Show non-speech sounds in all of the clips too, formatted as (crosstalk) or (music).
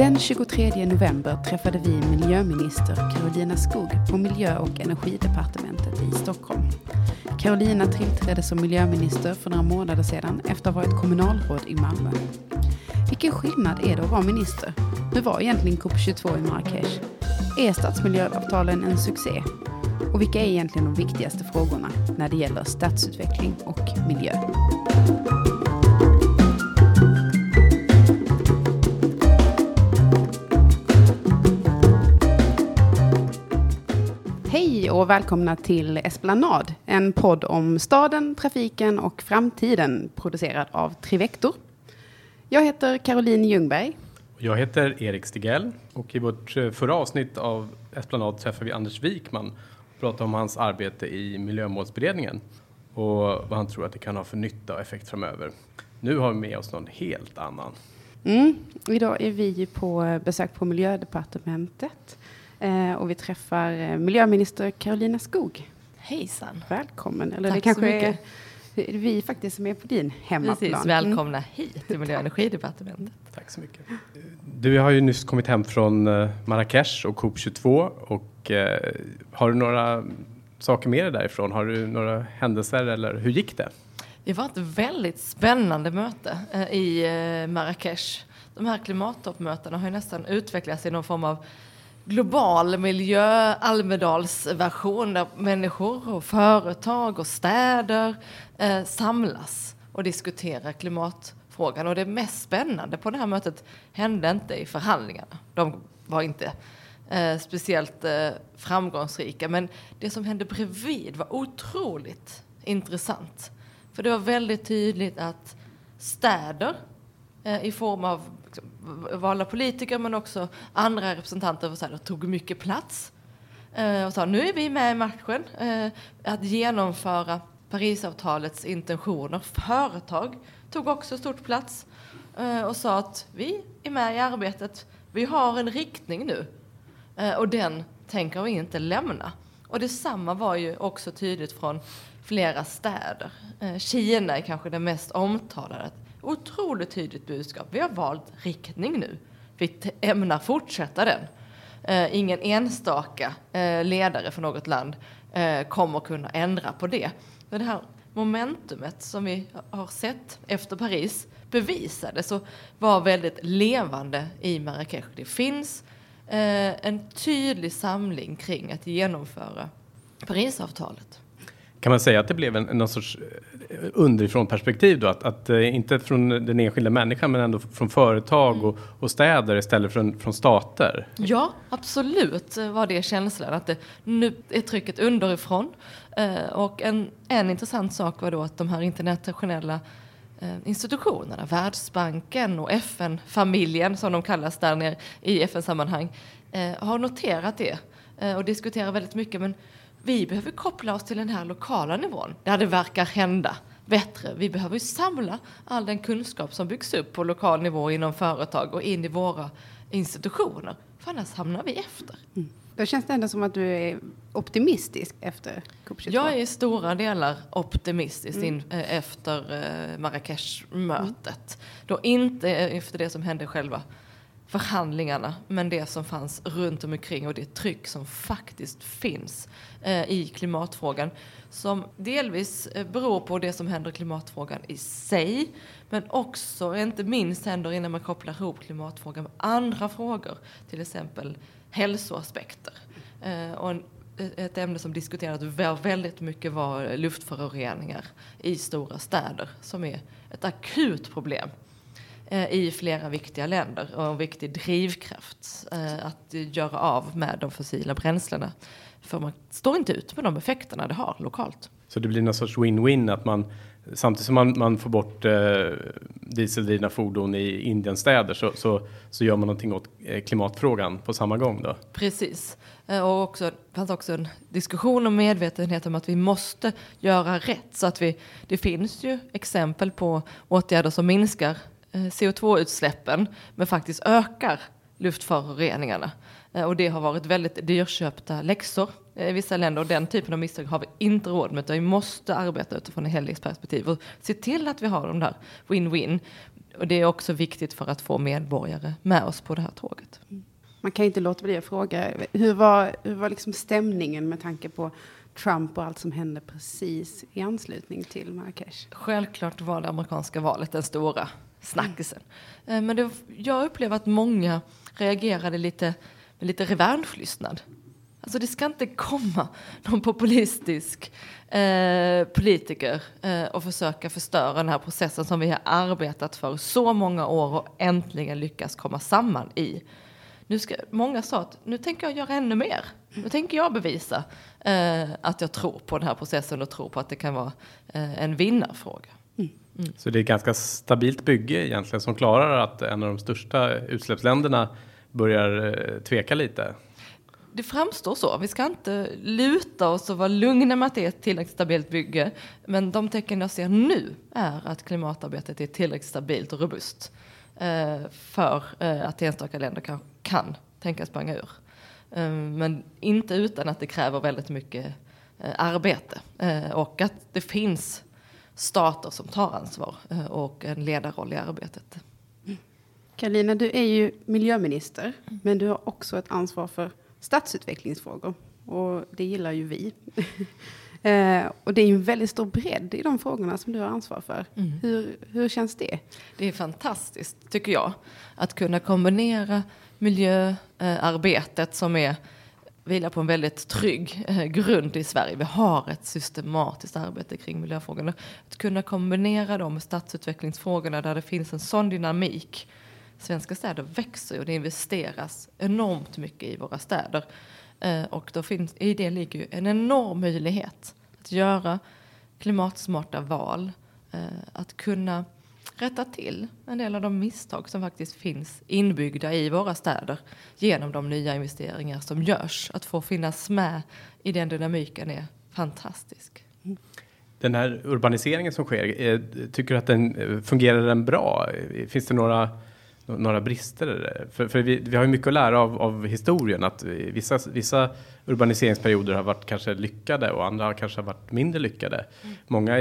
Den 23 november träffade vi miljöminister Carolina Skog på Miljö och energidepartementet i Stockholm. Carolina tillträdde som miljöminister för några månader sedan efter att ha varit kommunalråd i Malmö. Vilken skillnad är det att vara minister? Hur var egentligen COP22 i Marrakesh? Är stadsmiljöavtalen en succé? Och vilka är egentligen de viktigaste frågorna när det gäller stadsutveckling och miljö? Hej och välkomna till Esplanad, en podd om staden, trafiken och framtiden producerad av Trivector. Jag heter Caroline Ljungberg. Jag heter Erik Stigell och i vårt eh, förra avsnitt av Esplanad träffade vi Anders Wikman och pratade om hans arbete i Miljömålsberedningen och vad han tror att det kan ha för nytta och effekt framöver. Nu har vi med oss någon helt annan. Mm. Idag är vi på besök på Miljödepartementet eh, och vi träffar eh, miljöminister Carolina Skog. Hejsan. Välkommen. Eller Tack det kanske så mycket. är vi faktiskt som är på din hemmaplan. Precis, välkomna hit till Miljö och energidepartementet. (laughs) Tack så mycket. Du har ju nyss kommit hem från eh, Marrakesh och COP22 och eh, har du några saker med dig därifrån? Har du några händelser eller hur gick det? Det var ett väldigt spännande möte eh, i Marrakesh. De här klimattoppmötena har ju nästan utvecklats i någon form av global miljö Almedalsversion där människor och företag och städer eh, samlas och diskuterar klimatfrågan. Och det mest spännande på det här mötet hände inte i förhandlingarna. De var inte eh, speciellt eh, framgångsrika. Men det som hände bredvid var otroligt intressant. För det var väldigt tydligt att städer eh, i form av liksom, valda politiker men också andra representanter för städer tog mycket plats. Eh, och sa nu är vi med i matchen. Eh, att genomföra Parisavtalets intentioner. Företag tog också stort plats eh, och sa att vi är med i arbetet. Vi har en riktning nu eh, och den tänker vi inte lämna. Och detsamma var ju också tydligt från flera städer. Eh, Kina är kanske det mest omtalade. Otroligt tydligt budskap. Vi har valt riktning nu. Vi ämnar fortsätta den. Eh, ingen enstaka eh, ledare för något land eh, kommer kunna ändra på det. Men det här momentumet som vi har sett efter Paris bevisades och var väldigt levande i Marrakesh. Det finns eh, en tydlig samling kring att genomföra Parisavtalet. Kan man säga att det blev en, någon sorts eh, underifrån perspektiv då? Att, att eh, inte från den enskilda människan men ändå från företag och, och städer istället för från stater? Ja, absolut var det känslan att det, nu är trycket underifrån. Eh, och en, en intressant sak var då att de här internationella eh, institutionerna, Världsbanken och FN-familjen som de kallas där nere i FN-sammanhang, eh, har noterat det eh, och diskuterar väldigt mycket. Men vi behöver koppla oss till den här lokala nivån där det verkar hända bättre. Vi behöver samla all den kunskap som byggs upp på lokal nivå inom företag och in i våra institutioner. För annars hamnar vi efter. Då känns det ändå som att du är optimistisk efter COP22. Jag är i stora delar optimistisk in, eh, efter eh, Marrakesh-mötet. Då inte efter det som hände själva förhandlingarna, men det som fanns runt omkring och det tryck som faktiskt finns eh, i klimatfrågan. Som delvis eh, beror på det som händer i klimatfrågan i sig, men också, inte minst händer innan man kopplar ihop klimatfrågan med andra frågor, till exempel hälsoaspekter. Eh, och en, eh, ett ämne som diskuterades väldigt mycket var luftföroreningar i stora städer som är ett akut problem i flera viktiga länder och en viktig drivkraft eh, att göra av med de fossila bränslena. För man står inte ut med de effekterna det har lokalt. Så det blir någon sorts win-win att man samtidigt som man, man får bort eh, dieseldrivna fordon i Indiens städer så, så, så gör man någonting åt eh, klimatfrågan på samma gång då. Precis. Eh, Och också, det fanns också en diskussion och medvetenhet om att vi måste göra rätt. Så att vi, det finns ju exempel på åtgärder som minskar eh, CO2-utsläppen men faktiskt ökar luftföroreningarna. Eh, och det har varit väldigt dyrköpta läxor i vissa länder och den typen av misstag har vi inte råd med utan vi måste arbeta utifrån ett helhetsperspektiv och se till att vi har de där win-win. Och det är också viktigt för att få medborgare med oss på det här tåget. Man kan inte låta bli att fråga, hur var, hur var liksom stämningen med tanke på Trump och allt som hände precis i anslutning till Marrakesh? Självklart var det amerikanska valet den stora snackisen. Mm. Men det, jag upplever att många reagerade lite med lite revanschlystnad. Alltså det ska inte komma någon populistisk eh, politiker eh, och försöka förstöra den här processen som vi har arbetat för så många år och äntligen lyckas komma samman i. Nu ska, många sa att nu tänker jag göra ännu mer. Nu tänker jag bevisa eh, att jag tror på den här processen och tror på att det kan vara eh, en vinnarfråga. Mm. Så det är ett ganska stabilt bygge egentligen som klarar att en av de största utsläppsländerna börjar eh, tveka lite? Det framstår så. Vi ska inte luta oss och vara lugna med att det är ett tillräckligt stabilt bygge. Men de tecken jag ser nu är att klimatarbetet är tillräckligt stabilt och robust eh, för eh, att enstaka länder kan, kan tänkas spränga ur. Men inte utan att det kräver väldigt mycket arbete och att det finns stater som tar ansvar och en ledarroll i arbetet. Karolina, du är ju miljöminister, men du har också ett ansvar för stadsutvecklingsfrågor. Och det gillar ju vi. (laughs) eh, och det är ju en väldigt stor bredd i de frågorna som du har ansvar för. Mm. Hur, hur känns det? Det är fantastiskt, tycker jag, att kunna kombinera miljöarbetet som är vilar på en väldigt trygg eh, grund i Sverige. Vi har ett systematiskt arbete kring miljöfrågorna. Att kunna kombinera dem med stadsutvecklingsfrågorna där det finns en sån dynamik svenska städer växer och det investeras enormt mycket i våra städer. Eh, och då finns, i det ligger ju en enorm möjlighet att göra klimatsmarta val, eh, att kunna rätta till en del av de misstag som faktiskt finns inbyggda i våra städer genom de nya investeringar som görs. Att få finnas med i den dynamiken är fantastisk. Den här urbaniseringen som sker, eh, tycker du att den eh, fungerar den bra? Finns det några några brister? För, för vi, vi, har ju mycket att lära av, av historien, att vissa, vissa urbaniseringsperioder har varit kanske lyckade och andra har kanske varit mindre lyckade. Mm. Många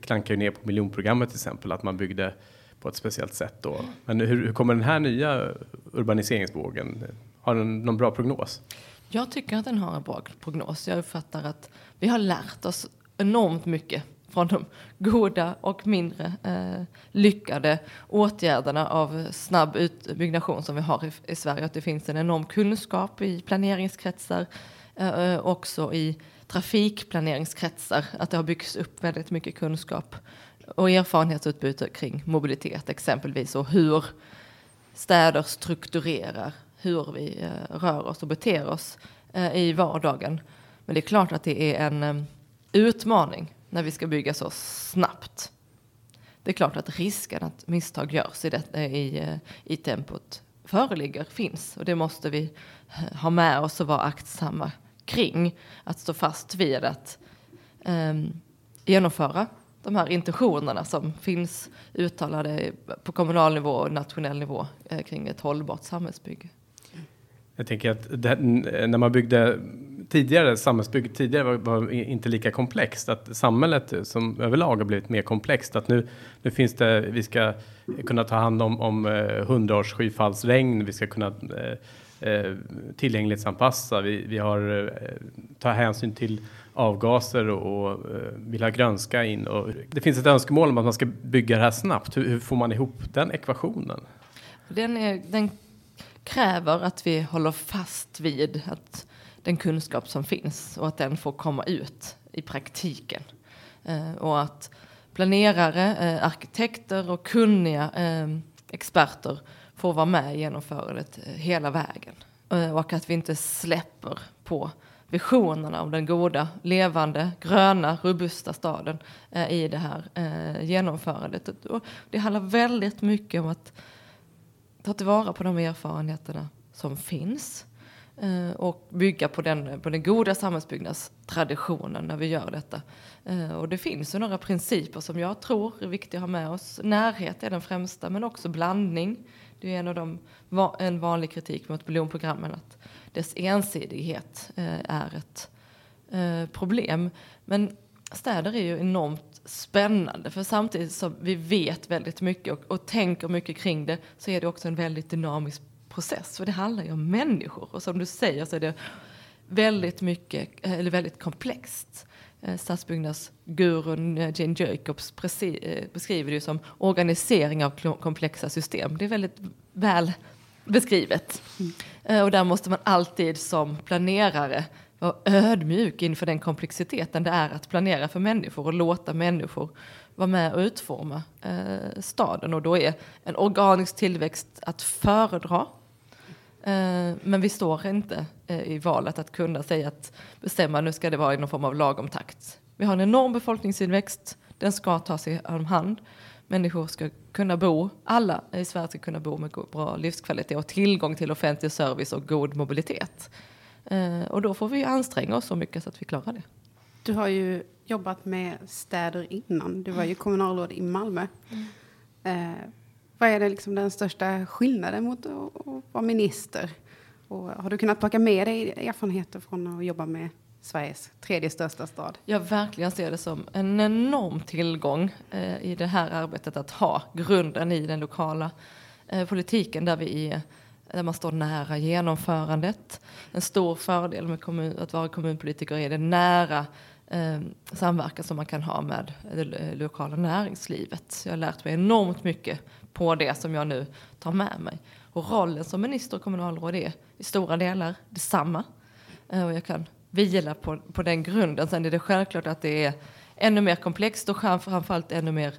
klankar ju ner på miljonprogrammet till exempel, att man byggde på ett speciellt sätt då. Men hur, hur kommer den här nya urbaniseringsvågen? Har den någon bra prognos? Jag tycker att den har en bra prognos. Jag uppfattar att vi har lärt oss enormt mycket från de goda och mindre eh, lyckade åtgärderna av snabb utbyggnation som vi har i, i, Sverige. Att det finns en enorm kunskap i planeringskretsar, eh, också i trafikplaneringskretsar. Att det har byggts upp väldigt mycket kunskap och erfarenhetsutbyte kring mobilitet exempelvis och hur städer strukturerar hur vi eh, rör oss och beter oss eh, i vardagen. Men det är klart att det är en eh, utmaning när vi ska bygga så snabbt. Det är klart att risken att misstag görs i, det, eh, i, eh, i tempot föreligger, finns och det måste vi eh, ha med oss och vara aktsamma kring. Att stå fast vid att um, genomföra de här intentionerna som finns uttalade på kommunal nivå och nationell nivå eh, kring ett hållbart samhällsbygge. Jag tänker att det, när man byggde tidigare, samhällsbygget tidigare var, var, inte lika komplext. Att samhället som överlag har blivit mer komplext. Att nu, nu finns det, vi ska kunna ta hand om, om eh, hundraårs skyfallsregn, vi ska kunna eh, eh, tillgänglighetsanpassa, vi, vi har eh, ta hänsyn till avgaser och, och eh, vill ha grönska in. Och det finns ett önskemål om att man ska bygga det här snabbt. Hur, hur får man ihop den ekvationen? Den, är, den kräver att vi håller fast vid att den kunskap som finns och att den får komma ut i praktiken. Eh, och att planerare, eh, arkitekter och kunniga eh, experter får vara med i genomförandet eh, hela vägen. Eh, och att vi inte släpper på visionerna om den goda, levande, gröna, robusta staden eh, i det här eh, genomförandet. Och det handlar väldigt mycket om att ta tillvara på de erfarenheterna som finns Eh, Eh, och bygga på den, på den goda samhällsbyggnadstraditionen när vi gör detta. Eh, och det finns ju några principer som jag tror är viktiga att ha med oss. Närhet är den främsta, men också blandning. Det är en av de, en vanlig kritik mot miljonprogrammen att dess ensidighet eh, är ett problem. Men städer är ju enormt spännande för samtidigt som vi vet väldigt mycket och, och tänker mycket kring det så är det också en väldigt dynamisk process. För det handlar ju om människor och som du säger så är det väldigt mycket, eller väldigt komplext. Eh, stadsbyggnadsgurun eh, Jane Jacobs eh, beskriver det ju som organisering av komplexa system. Det är väldigt väl beskrivet. Mm. Och där måste man alltid som planerare vara ödmjuk inför den komplexiteten det är att planera för människor och låta människor vara med och utforma staden. Och då är en organisk tillväxt att föredra Eh, men vi står inte eh, i valet att kunna säga att bestämma nu ska det vara i någon form av lagom takt. Vi har en enorm befolkningstillväxt, den ska ta sig om hand. Människor ska kunna bo, alla i Sverige ska kunna bo med bra livskvalitet och tillgång till offentlig service och god mobilitet. Eh, och då får vi anstränga oss så mycket så att vi klarar det. Du har ju jobbat med städer innan. Du var ju kommunalråd i Malmö. Mm. Vad är det liksom den största skillnaden mot att vara minister? Och har du kunnat plocka med dig erfarenheter från att jobba med Sveriges tredje största stad? Jag verkligen ser det som en enorm tillgång eh, i det här arbetet att ha grunden i den lokala eh, politiken där vi är där man står nära genomförandet. En stor fördel med kommun, att vara kommunpolitiker är det nära eh, samverkan som man kan ha med det eh, lokala näringslivet. Jag har lärt mig enormt mycket på det som jag nu tar med mig. Och rollen som minister och kommunalråd är i stora delar detsamma. Eh, och jag kan vila på, på den grunden. Sen är det självklart att det är ännu mer komplext och framförallt ännu mer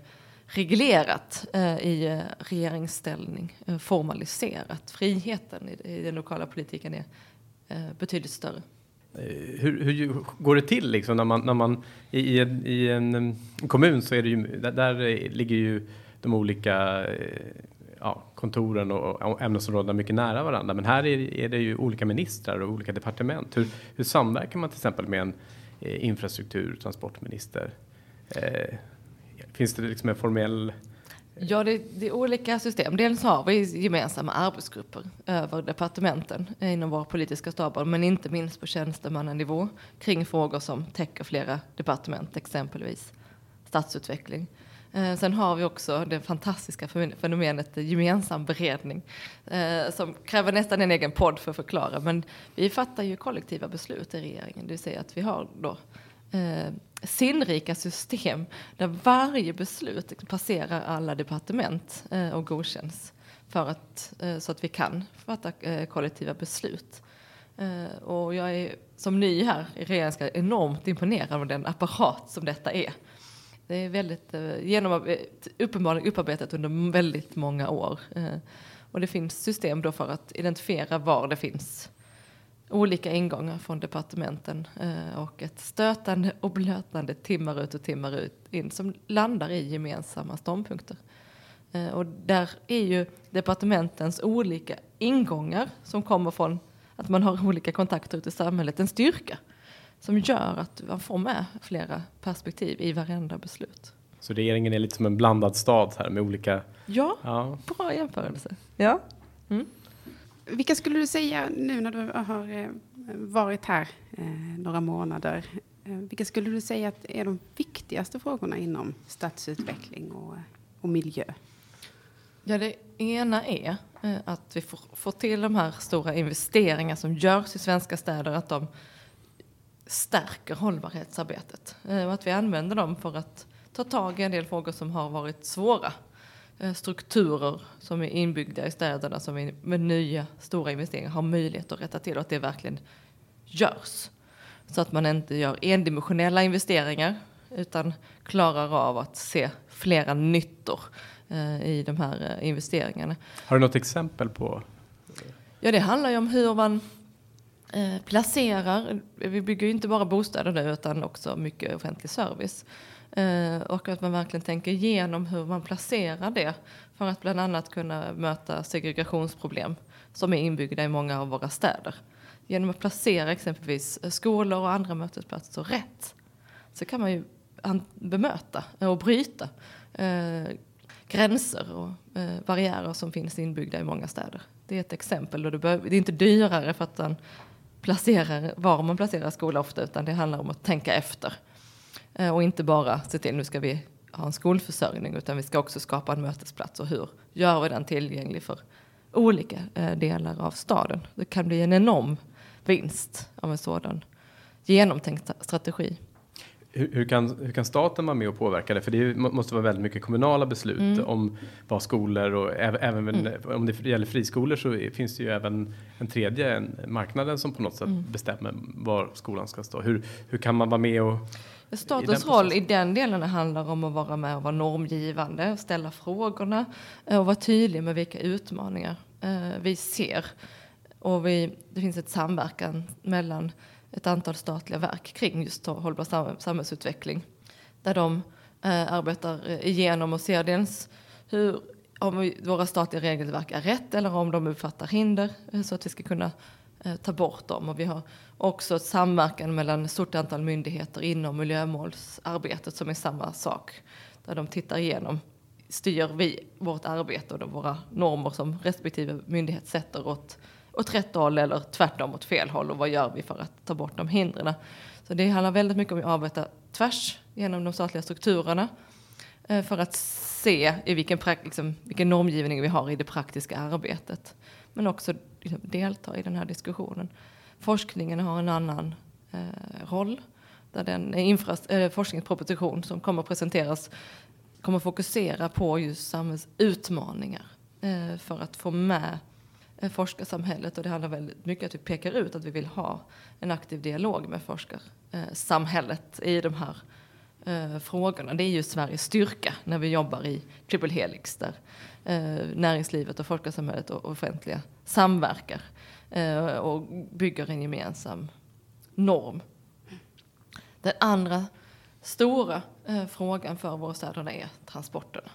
reglerat eh, i eh, regeringsställning, eh, formaliserat. Friheten i, i, den lokala politiken är eh, betydligt större. Eh, hur, hur, går det till liksom när man, när man i, i, en, i en kommun så är det ju, där, där ligger ju de olika eh, ja, kontoren och ämnesområdena mycket nära varandra. Men här är, det ju olika ministrar och olika departement. Hur, hur samverkar man till exempel med en eh, infrastruktur infrastruktur transportminister? Eh, finns det liksom en formell eh, Ja, det, det, är olika system. Dels har vi gemensamma arbetsgrupper över departementen inom våra politiska staber, men inte minst på tjänstemannanivå kring frågor som täcker flera departement, exempelvis stadsutveckling. Eh, sen har vi också det fantastiska fenomenet gemensam beredning eh, som kräver nästan en egen podd för att förklara. Men vi fattar ju kollektiva beslut i regeringen, det vill säga att vi har då eh, sinnrika system där varje beslut passerar alla departement eh, och godkänns för att, eh, så att vi kan fatta eh, kollektiva beslut. Och jag är som ny här i regeringen enormt imponerad av den apparat som detta är. Det är väldigt eh, genom, eh, uppenbarligen upparbetat under väldigt många år. Eh, och det finns system då för att identifiera var det finns olika ingångar från departementen eh, och ett stötande och blötande timmar ut och timmar ut in som landar i gemensamma ståndpunkter. Eh, och där är ju departementens olika ingångar som kommer från att man har olika kontakter ute i samhället en styrka som gör att man får med flera perspektiv i varenda beslut. Så regeringen är lite som en blandad stad här med olika... Ja, ja. bra jämförelse. Ja. Mm. Vilka skulle du säga nu när du har eh, varit här eh, några månader? Eh, vilka skulle du säga att är de viktigaste frågorna inom stadsutveckling och, och miljö? Ja, det ena är att vi får, får till de här stora investeringar som görs i svenska städer, att de stärker hållbarhetsarbetet. Eh, och att vi använder dem för att ta tag i en del frågor som har varit svåra. Eh, strukturer som är inbyggda i städerna som vi med nya stora investeringar har möjlighet att rätta till och att det verkligen görs. Så att man inte gör endimensionella investeringar utan klarar av att se flera nyttor eh, i de här investeringarna. Har du något exempel på? Ja, det handlar ju om hur man Eh, placerar, vi bygger ju inte bara bostäder nu utan också mycket offentlig service. Eh, och att man verkligen tänker igenom hur man placerar det för att bland annat kunna möta segregationsproblem som är inbyggda i många av våra städer. genom att placera exempelvis skolor och andra mötesplatser rätt så kan man ju bemöta och bryta eh, gränser och eh, barriärer som finns inbyggda i många städer. Det är ett exempel och det, det är inte dyrare för att den placerar var man placerar skola ofta utan det handlar om att tänka efter. Eh, och inte bara se till nu ska vi ha en skolförsörjning utan vi ska också skapa en mötesplats och hur gör vi den tillgänglig för olika eh, delar av staden. Det kan bli en enorm vinst av en sådan genomtänkt strategi. Hur, hur, kan, hur kan staten vara med och påverka det? För det måste vara väldigt mycket kommunala beslut mm. om vad skolor och även mm. om det gäller friskolor så finns det ju även en tredje, en, marknaden som på något sätt mm. bestämmer var skolan ska stå. Hur, hur kan man vara med och Statens roll i den delen handlar om att vara med och vara normgivande, ställa frågorna eh, och vara tydlig med vilka utmaningar eh, vi ser. Och vi, det finns ett samverkan mellan ett antal statliga verk kring just hållbar samhällsutveckling. Där de eh, arbetar eh, igenom och ser dels hur, om våra statliga regelverk är rätt eller om de uppfattar hinder eh, så att vi ska kunna eh, ta bort dem. Och vi har också ett samverkan mellan ett stort antal myndigheter inom miljömålsarbetet som är samma sak. Där de tittar igenom, styr vi vårt arbete och våra normer som respektive myndighet sätter åt, åt rätt håll eller tvärtom åt fel håll och vad gör vi för att ta bort de hindren. Så det handlar väldigt mycket om att arbeta tvärs genom de statliga strukturerna eh, för att se i vilken, liksom, vilken normgivning vi har i det praktiska arbetet. Men också liksom, delta i den här diskussionen. Forskningen har en annan eh, roll. Där den eh, forskningsproposition som kommer att presenteras kommer att fokusera på just samhällsutmaningar eh, för att få med forskarsamhället. Och det handlar väldigt mycket om att vi pekar ut att vi vill ha en aktiv dialog med forskarsamhället i de här eh, frågorna. Det är ju Sveriges styrka när vi jobbar i Triple Helix där eh, näringslivet och forskarsamhället och offentliga samverkar eh, och bygger en gemensam norm. Den andra stora eh, frågan för våra städer är transporterna.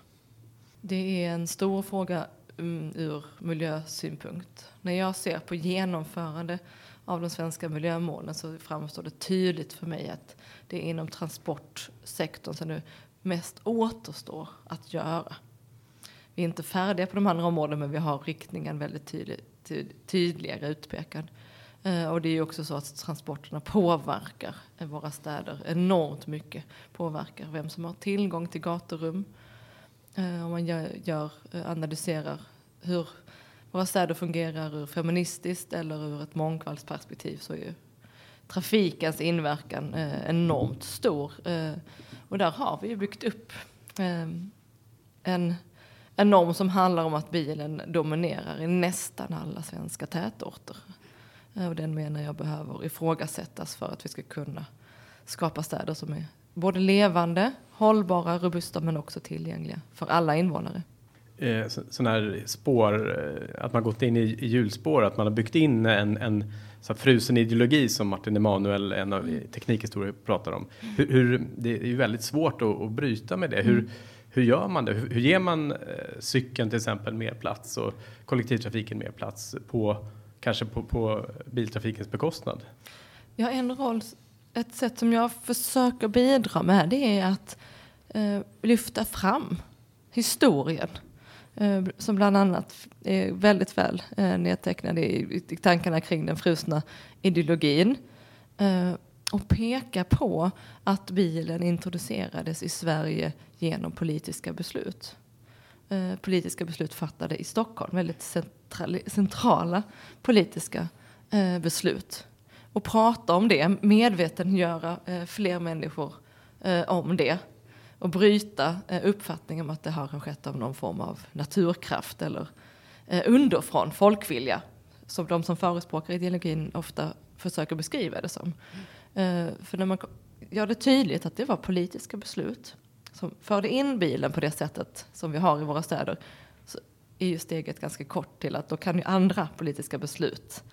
Det är en stor fråga Mm, ur miljösynpunkt. När jag ser på genomförande av de svenska miljömålen så framstår det tydligt för mig att det är inom transportsektorn som det mest återstår att göra. Vi är inte färdiga på de andra områdena men vi har riktningen väldigt tydlig, tydligare utpekad. Eh, och det är också så att transporterna påverkar våra städer enormt mycket. Påverkar vem som har tillgång till gaturum. Eh, om man gör, gör, eh, analyserar hur våra städer fungerar ur feministiskt eller ur ett mångfaldsperspektiv så är ju trafikens inverkan eh, enormt stor. Och där har vi ju byggt upp ehm, en en norm som handlar om att bilen dominerar i nästan alla svenska tätorter. Och den menar jag behöver ifrågasättas för att vi ska kunna skapa städer som är både levande, hållbara, robusta men också tillgängliga för alla invånare. Eh, Sådana här spår, eh, att man gått in i, i hjulspår, att man har byggt in en, en så frusen ideologi som Martin Emanuel, en av teknikhistorier, pratar om. Hur, hur, det är ju väldigt svårt att, att bryta med det. Hur, mm hur gör man det? Hur, hur ger man eh, cykeln till exempel mer plats och kollektivtrafiken mer plats på kanske på, på biltrafikens bekostnad? Ja, en roll, ett sätt som jag försöker bidra med det är att eh, lyfta fram historien eh, som bland annat är väldigt väl eh, nedtecknad i, i tankarna kring den frusna ideologin. Eh, och peka på att bilen introducerades i Sverige genom politiska beslut. Eh, politiska beslut fattade i Stockholm, väldigt centrala, politiska eh, beslut. Och prata om det, medvetengöra eh, fler människor eh, om det. Och bryta eh, uppfattningen om att det har skett av någon form av naturkraft eller underifrån folkvilja. Som de som förespråkar ideologin ofta försöker beskriva det som. För när man gör det tydligt att det var politiska beslut som förde in bilen på det sättet som vi har i våra städer så är ju steget ganska kort till att då kan ju andra politiska beslut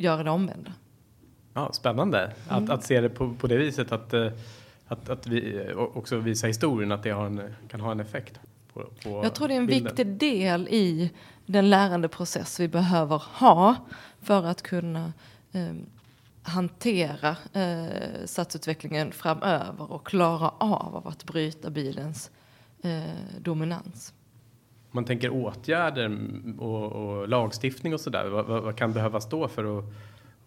göra det omvända. Ja, spännande mm. att, att se det på, på det viset att, eh, att, att vi också visa historien att det en, kan ha en effekt. på, på Jag tror det är en bilden. viktig del i den lärandeprocess vi behöver ha för att kunna eh, hantera eh, stadsutvecklingen framöver och klara av, av att bryta bilens eh, dominans. Man tänker åtgärder och, och lagstiftning och sådär. Vad, vad, kan behövas då för att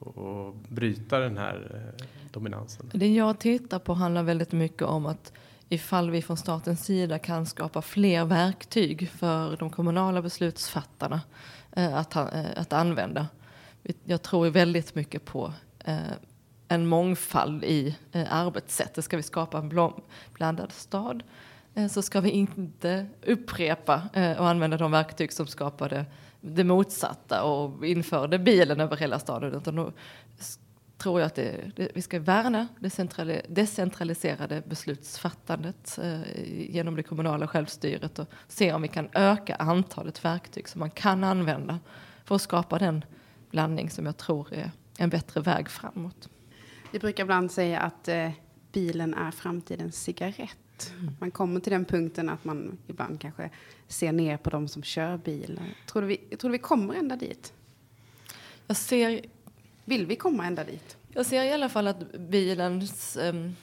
och bryta den här eh, dominansen? Det jag tittar på handlar väldigt mycket om att ifall vi från statens sida kan skapa fler verktyg för de kommunala beslutsfattarna eh, att, eh, att använda. Jag tror väldigt mycket på en mångfald i arbetssätt. Det Ska vi skapa en blandad stad Eh, så ska vi inte upprepa eh, och använda de verktyg som skapade det motsatta och införde bilen över hela staden. Utan då tror jag att det, det, vi ska värna det decentraliserade beslutsfattandet eh, genom det kommunala självstyret och se om vi kan öka antalet verktyg som man kan använda för att skapa den blandning som jag tror är en bättre väg framåt. Vi brukar ibland säga att eh, bilen är framtidens cigarett. Mm. Man kommer till den punkten att man ibland kanske ser ner på de som kör bil. Tror du vi, tror du vi kommer ända dit? Jag ser... Vill vi komma ända dit? Jag ser i alla fall att bilens, um,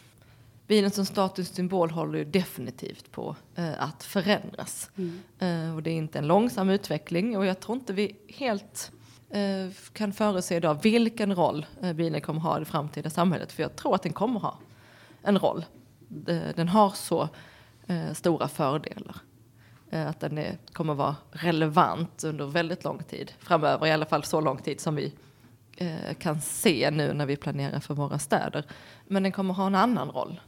bilen som statussymbol håller ju definitivt på uh, att förändras. Mm. Uh, och det är inte en långsam utveckling och jag tror inte vi helt uh, kan förutse idag vilken roll bilen kommer ha i det framtida samhället. För jag tror att den kommer ha en roll. Eh, den har så eh, stora fördelar. Eh, att den är, kommer vara relevant under väldigt lång tid framöver, i alla fall så lång tid som vi kan se nu när vi planerar för våra städer. Men den kommer ha en annan roll.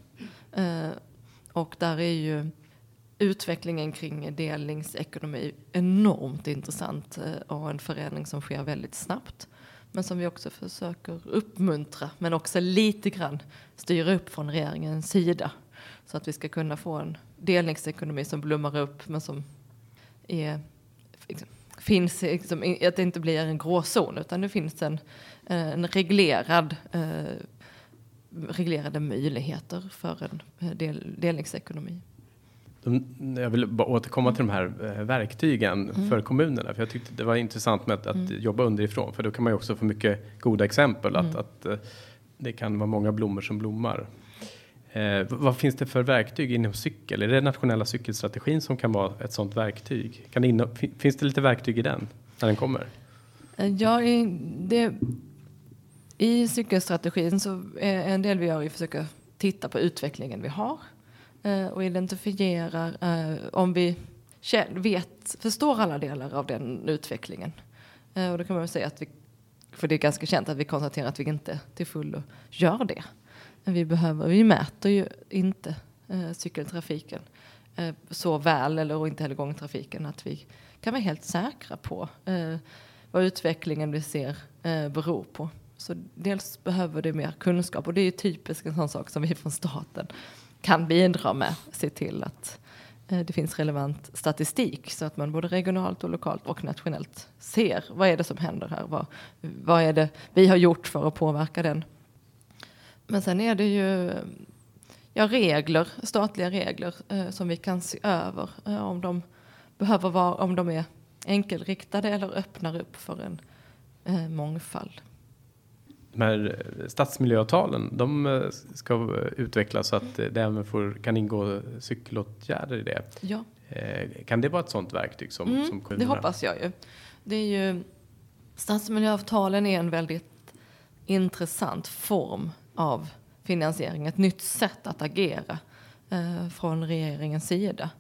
Och där är ju utvecklingen kring delningsekonomi enormt intressant och en förändring som sker väldigt snabbt. Men som vi också försöker uppmuntra, men också lite grann styra upp från regeringens sida. Så att vi ska kunna få en delningsekonomi som blommar upp, men som är liksom, finns liksom, att det inte blir en gråzon utan det finns en, eh, en reglerad eh, reglerade möjligheter för en eh, del, delningsekonomi. De, jag vill bara återkomma till de här verktygen mm. för kommunerna. För jag tyckte det var intressant med att, att mm. jobba underifrån. För då kan man ju också få mycket goda exempel. Mm. Att, att det kan vara många blommor som blommar. Eh, vad finns det för verktyg inom cykel? Är det nationella cykelstrategin som kan vara ett sådant verktyg? Kan det finns det lite verktyg i den när den kommer? Eh, ja, i, det, i cykelstrategin så är en del vi gör är att försöka titta på utvecklingen vi har eh, Eh, och identifierar eh, om vi vet, förstår alla delar av den utvecklingen. Eh, och då kan man säga att vi, för det är ganska känt att vi konstaterar att vi inte till fullo gör det. Vi, behöver, vi mäter ju inte eh, cykeltrafiken eh, så väl, eller och inte heller gångtrafiken, att vi kan vara helt säkra på eh, vad utvecklingen vi ser eh, beror på. Så dels behöver det mer kunskap och det är ju typiskt en sån sak som vi från staten kan bidra med. Se till att eh, det finns relevant statistik så att man både regionalt och lokalt och nationellt ser vad är det som händer här. Vad, vad är det vi har gjort för att påverka den men sen är det ju ja, regler, statliga regler eh, som vi kan se över eh, om de behöver vara, om de är enkelriktade eller öppnar upp för en eh, mångfald. De här eh, stadsmiljöavtalen, de eh, ska utvecklas så att det även får, kan ingå cykelåtgärder i det. Ja. Kan det vara ett sådant verktyg som, mm, som kommunerna? Det hoppas jag ju. Det är ju. Stadsmiljöavtalen är en väldigt intressant form av finansiering, ett nytt sätt att agera eh, från regeringens sida.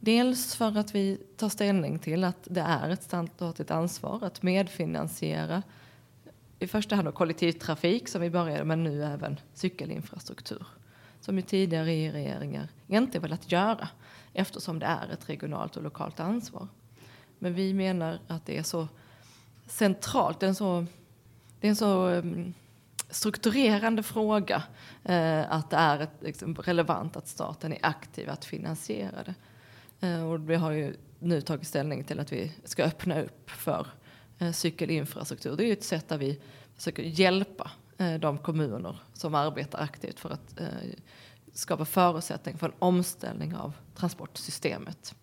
Dels för att vi tar ställning till att det är ett statligt ansvar att medfinansiera i första hand kollektivtrafik som vi började med nu även cykelinfrastruktur. Som ju tidigare regeringar inte velat göra eftersom det är ett regionalt och lokalt ansvar. Men vi menar att det är så centralt, det är en så, det är en så mm, strukturerande fråga eh, att det är ett, liksom, relevant att staten är aktiv att finansiera det. Eh, och vi har ju nu tagit ställning till att vi ska öppna upp för cykelinfrastruktur. Det är ju ett sätt där vi försöker hjälpa eh, de kommuner som arbetar aktivt för att eh, skapa förutsättningar för en omställning av transportsystemet.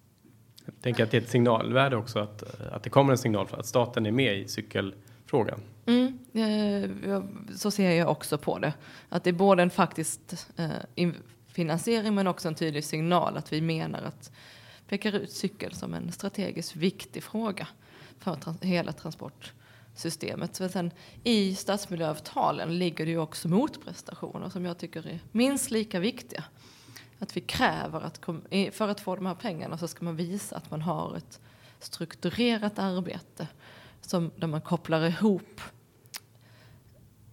Jag tänker att det är ett signalvärde också att, att det kommer en signal för att staten är med i cykelfrågan. Mm, eh, så ser jag också på det. Att det är både en faktisk eh, finansiering men också en tydlig signal att vi menar att pekar ut cykel som en strategiskt viktig fråga för trans hela transportsystemet. Men sen i stadsmiljöavtalen ligger det ju också motprestationer som jag tycker är minst lika viktiga. Att vi kräver att för att få de här pengarna så ska man visa att man har ett strukturerat arbete som, där man kopplar ihop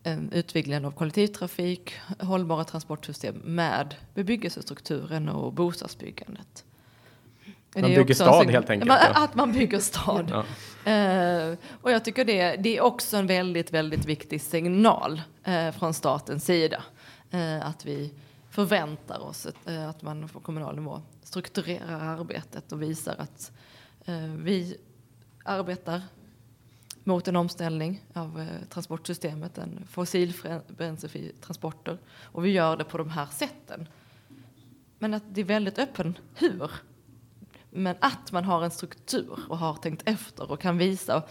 eh, utvecklingen av kollektivtrafik, hållbara transportsystem med bebyggelsestrukturen och bostadsbyggandet. Man bygger stad helt enkelt. Man, att man bygger stad. Ja. Uh, och jag tycker det, det är också en väldigt, väldigt viktig signal uh, från statens sida. Uh, att vi förväntar oss ett, att man på kommunal nivå strukturerar arbetet och visar att vi arbetar mot en omställning av transportsystemet, en fossilbränslefri transporter. Och vi gör det på de här sätten. Men att det är väldigt öppen hur men att man har en struktur och har tänkt efter och kan visa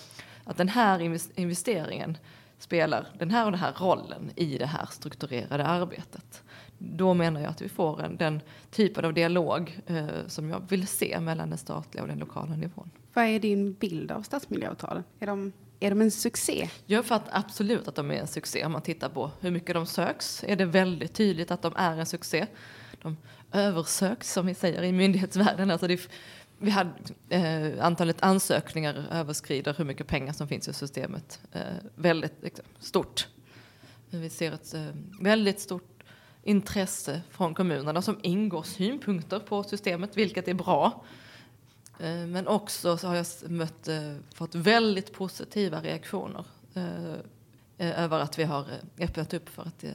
att den här investeringen spelar den här och den här rollen i det här strukturerade arbetet. Då menar jag att vi får en, den typen av dialog eh, som jag vill se mellan den statliga och den lokala nivån. Vad är din bild av stadsmiljöavtalen? Är de, är de en succé? Jag uppfattar absolut att de är en succé. Om man tittar på hur mycket de söks är det väldigt tydligt att de är en succé. De översökt som vi säger i myndighetsvärlden. Alltså det vi hade, eh, antalet ansökningar överskrider hur mycket pengar som finns i systemet eh, väldigt liksom, stort. Vi ser ett eh, väldigt stort intresse från kommunerna som ingår synpunkter på systemet, vilket är bra. Eh, men också så har jag mött, eh, fått väldigt positiva reaktioner eh, eh över att vi har eh, öppnat upp för att eh,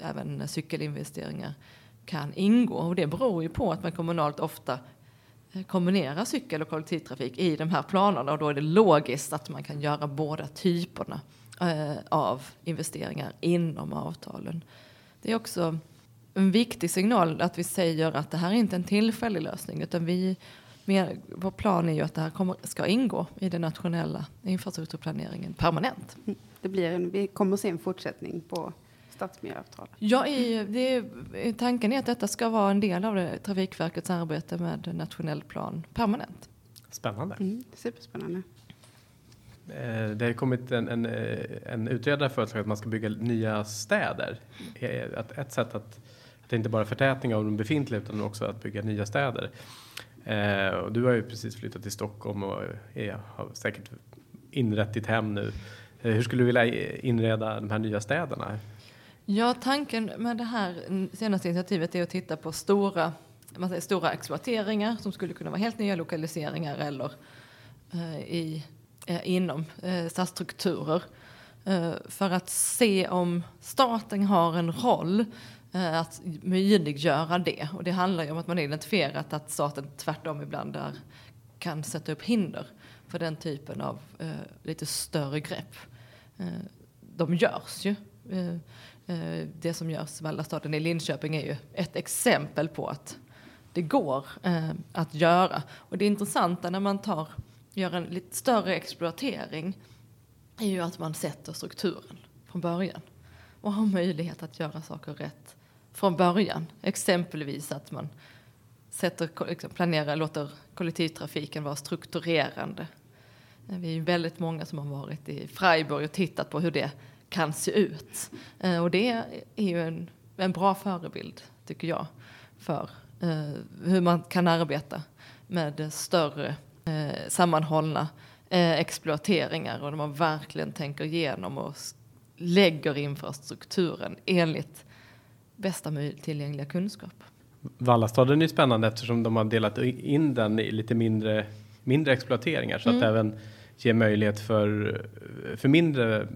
även cykelinvesteringar kan ingå. Och det beror ju på att man kommunalt ofta eh, kombinerar cykel och kollektivtrafik i de här planerna och då är det logiskt att man kan göra båda typerna eh, av investeringar inom avtalen. Det är också en viktig signal att vi säger att det här är inte en tillfällig lösning utan vi, mer, vår plan är ju att det här kommer, ska ingå i den nationella infrastrukturplaneringen permanent. Mm. Det blir en, vi kommer att se en fortsättning på stadsmiljöavtal? Ja, i, det, tanken är att detta ska vara en del av det, Trafikverkets arbete med nationell plan permanent. Spännande. Mm, superspännande. Eh, det har kommit en, en, eh, en utredare föreslagit att man ska bygga nya städer. Eh, att ett sätt att, att det inte bara är förtätning av de befintliga utan också att bygga nya städer. Eh, och du har ju precis flyttat till Stockholm och är, har säkert inrett ditt hem nu. Eh, hur skulle du vilja inreda de här nya städerna? Ja, tanken med det här senaste initiativet är att titta på stora, man säger, stora exploateringar som skulle kunna vara helt nya lokaliseringar eller eh, i, eh, inom eh, stadsstrukturer. Eh, för att se om staten har en roll eh, att möjliggöra det. Och det handlar ju om att man identifierat att staten tvärtom ibland är, kan sätta upp hinder för den typen av eh, lite större grepp. Eh, de görs ju. Eh, Eh, det som görs Vallastaden i Linköping är ju ett exempel på att det går eh, att göra. Och det intressanta när man tar, gör en lite större exploatering är ju att man sätter strukturen från början och har möjlighet att göra saker rätt från början. Exempelvis att man sätter, liksom planerar, låter kollektivtrafiken vara strukturerande. Eh, vi är väldigt många som har varit i Freiburg och tittat på hur det kan se ut. Eh, och det är ju en, en bra förebild, tycker jag, för eh, hur man kan arbeta med större eh, sammanhållna exploateringar och där man verkligen tänker igenom och lägger infrastrukturen enligt bästa tillgängliga kunskap. Vallastaden är spännande eftersom de har delat in den i lite mindre, mindre exploateringar så mm. att även ge möjlighet för, för mindre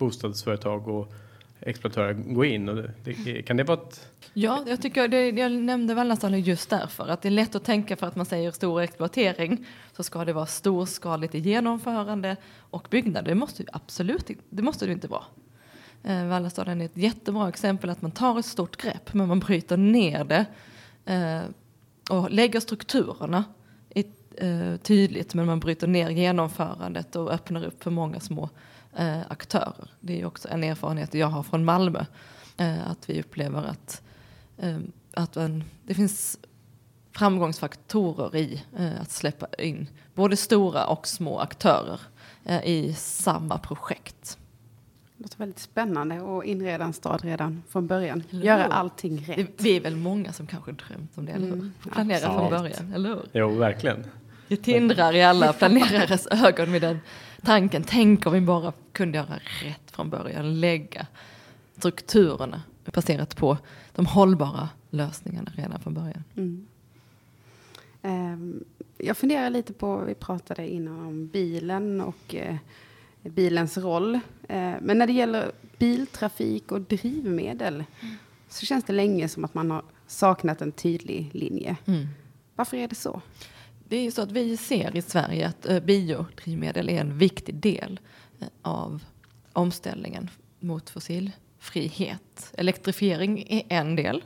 bostadsföretag och exploatörer gå in. Och det, kan det vara ett... Ja, jag tycker det, jag nämnde Wallenstam just därför att det är lätt att tänka för att man säger stor exploatering så ska det vara storskaligt i genomförande och byggnad. Det måste absolut det måste det inte vara. Eh, Vallastaden är ett jättebra exempel att man tar ett stort grepp men man bryter ner det eh, och lägger strukturerna i eh, tydligt men man bryter ner genomförandet och öppnar upp för många små eh, aktörer. Det är också en erfarenhet jag har från Malmö. Eh, att vi upplever att, eh, att en, det finns framgångsfaktorer i eh, att släppa in både stora och små aktörer eh, i samma projekt. Det låter väldigt spännande att inreda en stad redan från början. Göra hur? allting rätt. Det- Vi är väl många som kanske drömt om det, eller hur? Mm, Planera från början, eller hur? Jo, verkligen. Det tindrar i alla (laughs) planerares ögon med den tanken. Tänk om vi bara kunde göra rätt från början. Lägga strukturerna baserat på de hållbara lösningarna redan från början. Mm. Ehm, jag funderar lite på, vi pratade innan om bilen och eh, bilens roll. Eh, men när det gäller biltrafik och drivmedel så känns det länge som att man har saknat en tydlig linje. Varför är det så? Det är ju så att vi ser i Sverige att eh, biodrivmedel är en viktig del eh, av omställningen mot fossilfrihet. Elektrifiering är en del,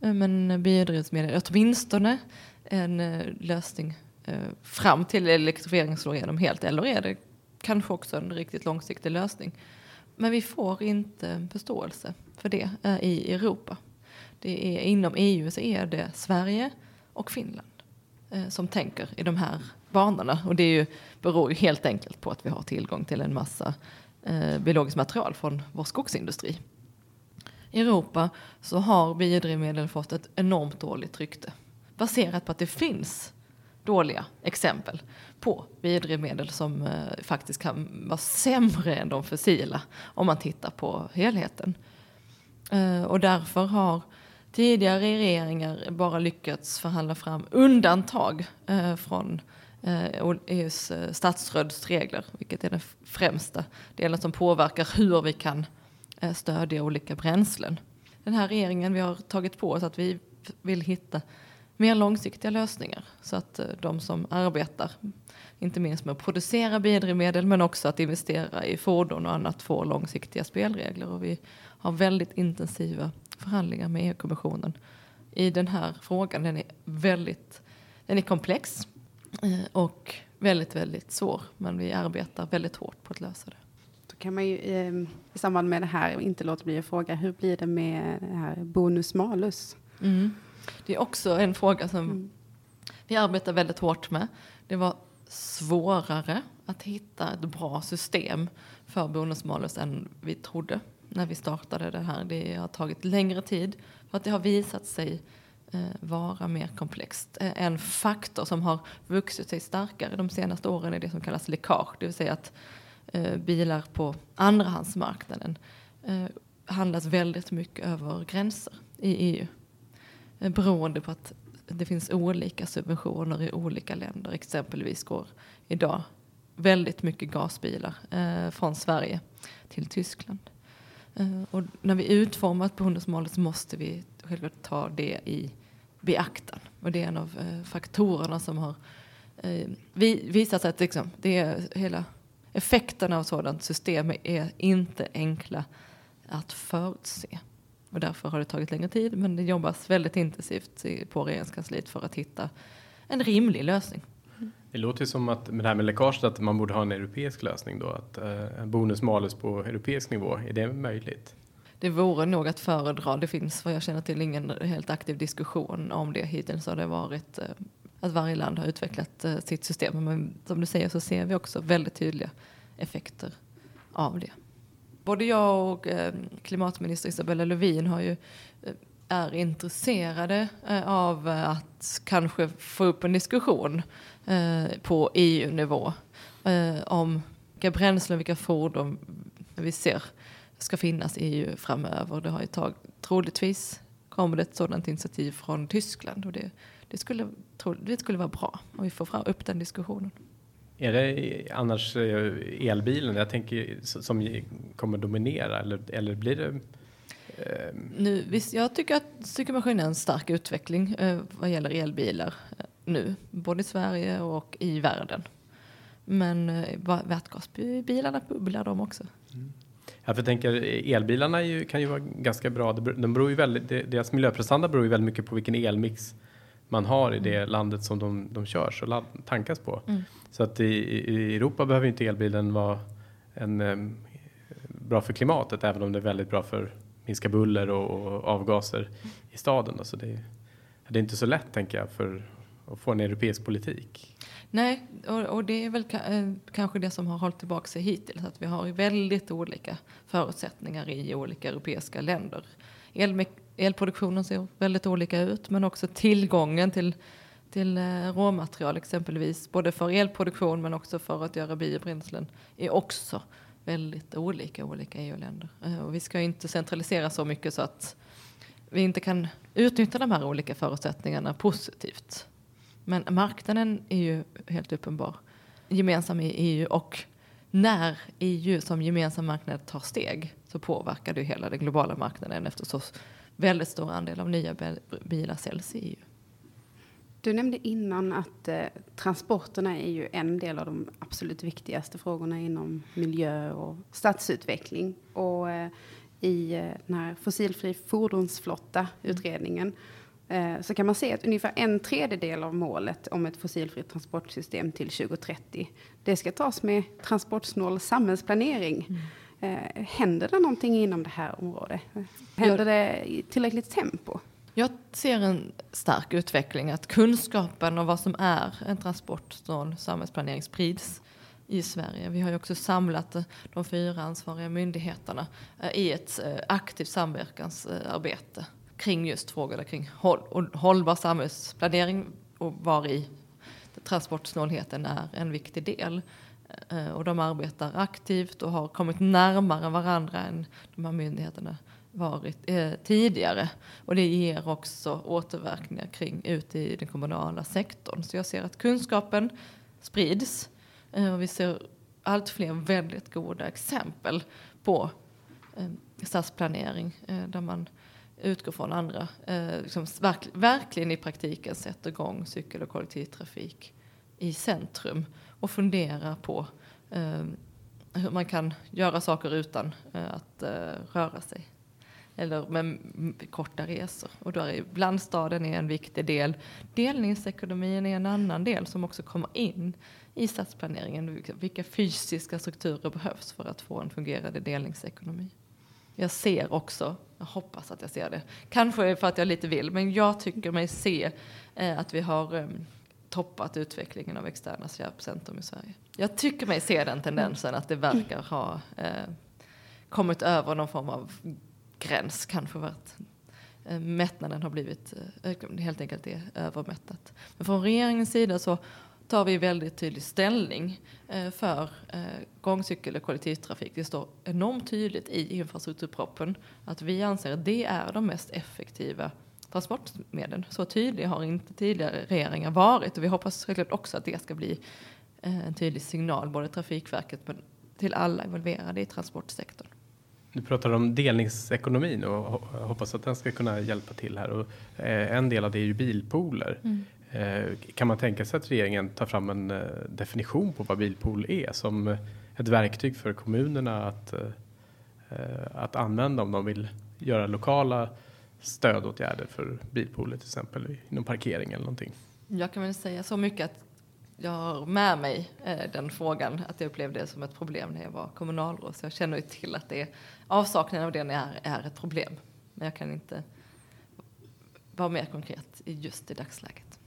eh, men biodrivmedel är åtminstone en lösning fram till elektrifiering slår igenom helt, eller är det kanske också en riktigt långsiktig lösning. Men vi får inte förståelse för det i Europa. Det är, inom EU så är det Sverige och Finland Eh, som tänker i de här banorna. Och det är ju, beror ju helt enkelt på att vi har tillgång till en massa eh, biologiskt material från vår skogsindustri. I Europa så har biodrivmedel fått ett enormt dåligt rykte baserat på att det finns dåliga exempel på biodrivmedel som eh, faktiskt kan vara sämre än de fossila om man tittar på helheten. Eh, och därför har tidigare regeringar bara lyckats förhandla fram undantag eh, från EUs eh, e eh statsstödsregler, vilket är den främsta delen som påverkar hur vi kan eh, stödja olika bränslen. Den här regeringen, vi har tagit på oss att vi vill hitta mer långsiktiga lösningar så att de som arbetar, inte minst med att producera biodrivmedel men också att investera i fordon och annat får långsiktiga spelregler. Och vi har väldigt intensiva förhandlingar med EU-kommissionen i den här frågan. Den är väldigt den är komplex eh, och väldigt, väldigt svår. Men vi arbetar väldigt hårt på att lösa det. Då kan man ju eh, i samband med det här inte låta bli att fråga, hur blir det med det här bonus malus? Mm. Det är också en fråga som Mm. vi arbetar väldigt hårt med. Det var svårare att hitta ett bra system för bonus-malus än vi trodde när vi startade det här. Det har tagit längre tid för att det har visat sig eh, vara mer komplext. Eh, en faktor som har vuxit sig starkare de senaste åren är det som kallas läckage, det vill säga att eh, bilar på andrahandsmarknaden handlas väldigt mycket över gränser i EU. Beroende på att det finns olika subventioner i olika länder. Exempelvis går idag väldigt mycket gasbilar eh, från Sverige till Tyskland. Eh, och när vi utformar ett bonusmål så måste vi självklart ta det i beaktan. Och det är en av eh, faktorerna som har eh, visat sig att liksom, det är hela effekterna av sådant system är inte enkla att förutse. Och därför har det tagit längre tid, men det jobbas väldigt intensivt på regeringskansliet för att hitta en rimlig lösning. Det låter ju som att med det här med läckaget att man borde ha en europeisk lösning då. Att eh, bonus malus på europeisk nivå, är det möjligt? Det vore nog att föredra. Det finns vad jag känner till ingen helt aktiv diskussion om det. Hittills har det varit eh, att varje land har utvecklat eh, sitt system. Men som du säger så ser vi också väldigt tydliga effekter av det. Både jag och eh, klimatminister Isabella Lövin har ju, eh, är intresserade eh, av att kanske få upp en diskussion eh, på EU-nivå eh, om vilka bränslen, vilka fordon vi ser ska finnas i EU framöver. Det har ju tag, troligtvis kommer det ett sådant initiativ från Tyskland och det, det, skulle, det skulle vara bra om vi får fram, upp den diskussionen. Är det annars elbilen jag tänker som kommer dominera eller, eller blir det? Eh, Nu, visst, jag tycker att cykelmaskin är en stark utveckling eh, vad gäller elbilar eh, nu, både i Sverige och i världen. Men eh, vätgasbilarna bubblar de också. Ja, för jag tänker elbilarna ju, kan ju vara ganska bra. De beror ju väldigt, deras miljöprestanda beror ju väldigt mycket på vilken elmix man har i det landet som de, de körs och ladd, tankas på. Mm. Så att i, i Europa behöver inte elbilen vara en, um, bra för klimatet även om det är väldigt bra för minska buller och, och avgaser i staden. Alltså det, det är inte så lätt tänker jag för att få en europeisk politik. Nej, och, och det är väl ka eh, kanske det som har hållit tillbaka sig hittills. Att vi har väldigt olika förutsättningar i olika europeiska länder. El elproduktionen ser väldigt olika ut men också tillgången till, till eh, råmaterial exempelvis. Både för elproduktion men också för att göra biobränslen är också väldigt olika olika EU-länder. Eh, och vi ska inte centralisera så mycket så att vi inte kan utnyttja de här olika förutsättningarna positivt. Men marknaden är ju helt uppenbar gemensam i EU och när EU som gemensam marknad tar steg så påverkar det hela den globala marknaden eftersom väldigt stor andel av nya bilar säljs i EU. Du nämnde innan att eh, transporterna är ju en del av de absolut viktigaste frågorna inom miljö och stadsutveckling. Och eh, i eh, den här fossilfri fordonsflotta-utredningen eh, så kan man se att ungefär en tredjedel av målet om ett fossilfritt transportsystem till 2030 det ska tas med transportsnål samhällsplanering. Mm. Eh, händer det någonting inom det här området? Händer det i tillräckligt tempo? Jag ser en stark utveckling, att kunskapen om vad som är en transportsnål samhällsplanering sprids i Sverige. Vi har ju också samlat de fyra ansvariga myndigheterna eh, i ett eh, aktivt samverkansarbete kring just frågorna kring hållbar samhällsplanering och var i transportsnålheten är en viktig del. Eh, och de arbetar aktivt och har kommit närmare varandra än de här myndigheterna varit eh, tidigare. Och det ger också återverkningar kring ute i den kommunala sektorn. Så jag ser att kunskapen sprids eh, och vi ser allt fler väldigt goda exempel på eh, stadsplanering eh, där man utgår från andra, eh, liksom verk, verkligen i praktiken sätter igång cykel och kollektivtrafik i centrum och funderar på eh, hur man kan göra saker utan eh, att eh, röra sig. Eller med korta resor. Och då är blandstaden är en viktig del. Delningsekonomin är en annan del som också kommer in i stadsplaneringen. Vilka fysiska strukturer behövs för att få en fungerande delningsekonomi? Jag ser också, jag hoppas att jag ser det, kanske för att jag lite vill, men jag tycker mig se eh, att vi har eh, toppat utvecklingen av externa köpcentrum i Sverige. Jag tycker mig se den tendensen att det verkar ha eh, kommit över någon form av gräns, kanske för att eh, mättnaden har blivit, eh, helt enkelt är övermättat. Men från regeringens sida så tar vi väldigt tydlig ställning eh, för gångcykel och kollektivtrafik. Det står enormt tydligt i infrastrukturproppen att vi anser att det är de mest effektiva transportmedlen. Så tydlig har inte tidigare regeringar varit och vi hoppas självklart också att det ska bli en tydlig signal, både Trafikverket men till alla involverade i transportsektorn. Du pratar om delningsekonomin och hoppas att den ska kunna hjälpa till här. Och en del av det är ju bilpooler. Mm. Eh, kan man tänka sig att regeringen tar fram en eh, definition på vad bilpool är som ett verktyg för kommunerna att, eh, att använda om de vill göra lokala stödåtgärder för bilpooler till exempel inom parkering eller någonting? Jag kan väl säga så mycket att jag har med mig den frågan, att jag upplevde det som ett problem när jag var kommunalråd. Så jag känner ju till att det är, avsaknaden av det är, är ett problem. Men jag kan inte vara mer konkret just i dagsläget.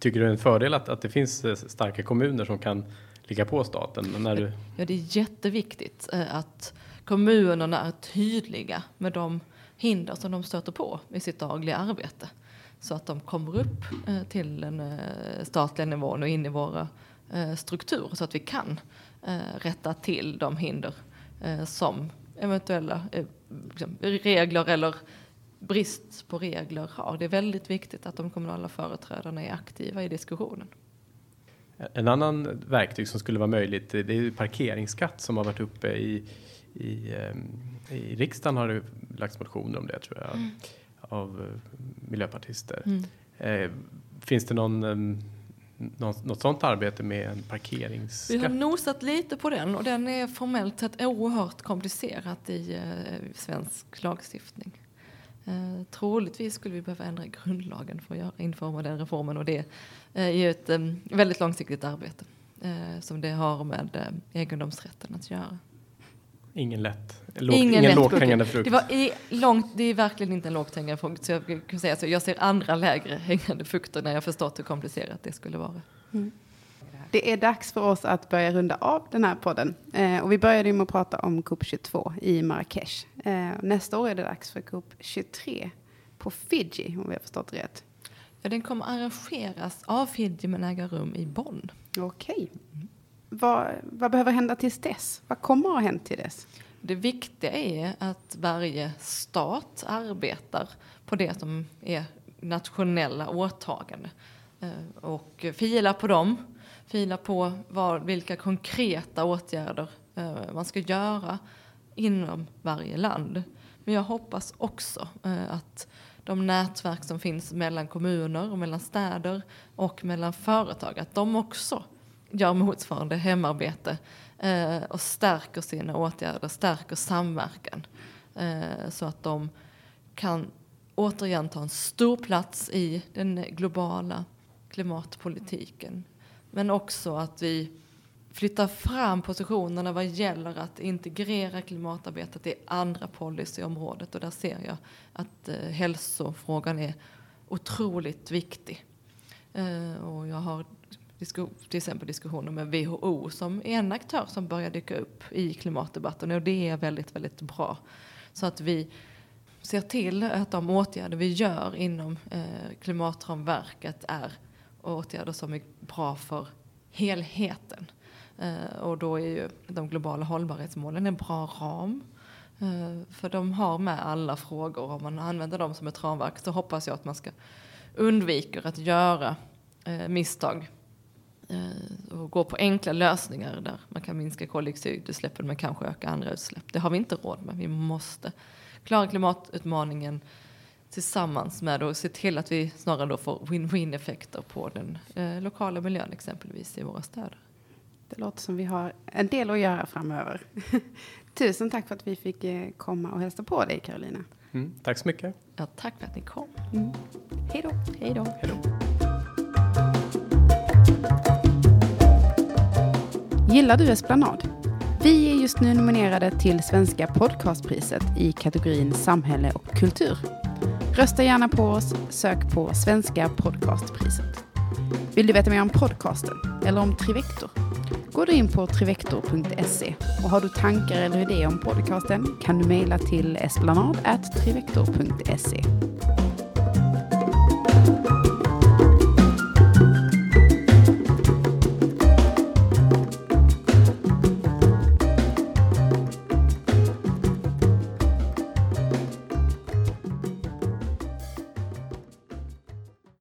Tycker du det är en fördel att, att det finns eh, starka kommuner som kan ligga på staten? När du... Ja, det är jätteviktigt eh, att kommunerna är tydliga med de hinder som de stöter på i sitt dagliga arbete. Så att de kommer upp eh, till den statliga nivån och in i våra strukturer så att vi kan rätta till de hinder som eventuella liksom, regler eller brist på regler har. Det är väldigt viktigt att de kommunala företrädarna är aktiva i diskussionen. En annan verktyg som skulle vara möjligt det är parkeringsskatt som har varit uppe i, i, i riksdagen har det lagts motioner om det tror jag mm. Av eh, miljöpartister. Mm. Eh, finns det någon, ehm, något, något sådant arbete med en parkeringsskatt? Vi har nosat lite på den och den är formellt sett oerhört komplicerat i eh, svensk lagstiftning. Eh, troligtvis skulle vi behöva ändra grundlagen för att göra, informa den reformen och det eh, är ett eh, väldigt långsiktigt arbete eh, som det har med eh, egendomsrätten att göra. Ingen lätt, låg, Ingen ingen, lätt lågt frukt. hängande frukt. Det, var i långt, det är verkligen inte en lågt hängande frukt. Så jag, kan säga, så jag ser andra lägre hängande frukter när jag förstått hur komplicerat det skulle vara. Det är dags för oss att börja runda av den här podden. Eh, och vi började med att prata om COP22 i Marrakesh. Eh, nästa år är det dags för COP23 på Fiji, om vi har förstått rätt. Ja, den kommer arrangeras av Fiji men äga rum i Bonn. Okej. Vad, vad behöver hända tills dess? Vad kommer att ha hänt till dess? Det viktiga är att varje stat arbetar på det som är nationella åtaganden. Eh, och filar på dem, filar på vad, vilka konkreta åtgärder eh, man ska göra inom varje land. Men jag hoppas också eh, att de nätverk som finns mellan kommuner och mellan städer och mellan företag, att de också gör motsvarande hemarbete eh, och stärker sina åtgärder, stärker samverkan. Eh, så att de kan återigen ta en stor plats i den globala klimatpolitiken. Men också att vi flyttar fram positionerna vad gäller att integrera klimatarbetet i andra policyområdet. Och där ser jag att eh, hälsofrågan är otroligt viktig. Eh, och jag har till exempel diskussioner med WHO som är en aktör som börjar dyka upp i klimatdebatten och det är väldigt, väldigt bra. Så att vi ser till att de åtgärder vi gör inom eh, klimatramverket är åtgärder som är bra för helheten. Eh, och då är ju de globala hållbarhetsmålen en bra ram. Eh, för de har med alla frågor. Om man använder dem som ett ramverk så hoppas jag att man ska undvika att göra eh, misstag och gå på enkla lösningar där man kan minska koldioxidutsläppen men kanske öka andra utsläpp. Det har vi inte råd med. Vi måste klara klimatutmaningen tillsammans med och se till att vi snarare då får win-win effekter på den eh, lokala miljön exempelvis i våra städer. Det låter som vi har en del att göra framöver. (laughs) Tusen tack för att vi fick eh, komma och hälsa på dig, Carolina. Mm, tack så mycket. Ja, tack för att ni kom. Hej då. Hej då. Hej då. Gillar du Esplanad? Vi är just nu nominerade till Svenska podcastpriset i kategorin samhälle och kultur. Rösta gärna på oss, sök på Svenska podcastpriset. Vill du veta mer om podcasten eller om Trivector? Gå då in på trivector.se och har du tankar eller idéer om podcasten kan du mejla till esplanad.trivector.se.